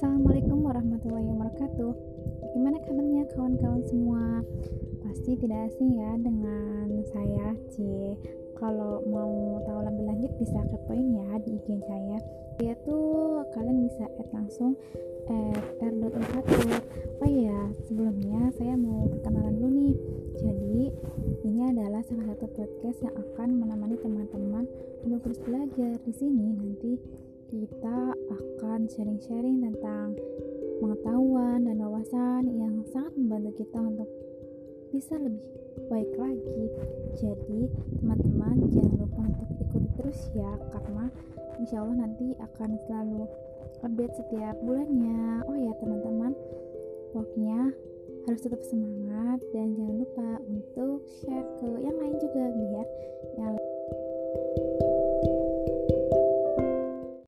Assalamualaikum warahmatullahi wabarakatuh. Gimana kabarnya kawan-kawan semua? Pasti tidak asing ya dengan saya C Kalau mau tahu lebih lanjut bisa kepoin ya di IG saya. Ya tuh kalian bisa add langsung add r.ulfatur Oh iya sebelumnya saya mau perkenalan dulu nih. Jadi ini adalah salah satu podcast yang akan menemani teman-teman untuk terus belajar di sini nanti kita akan sharing-sharing tentang pengetahuan dan wawasan yang sangat membantu kita untuk bisa lebih baik lagi. Jadi, teman-teman jangan lupa untuk ikuti terus ya, karena insya Allah nanti akan selalu update setiap bulannya. Oh ya, teman-teman, pokoknya harus tetap semangat dan jangan lupa untuk share ke yang lain juga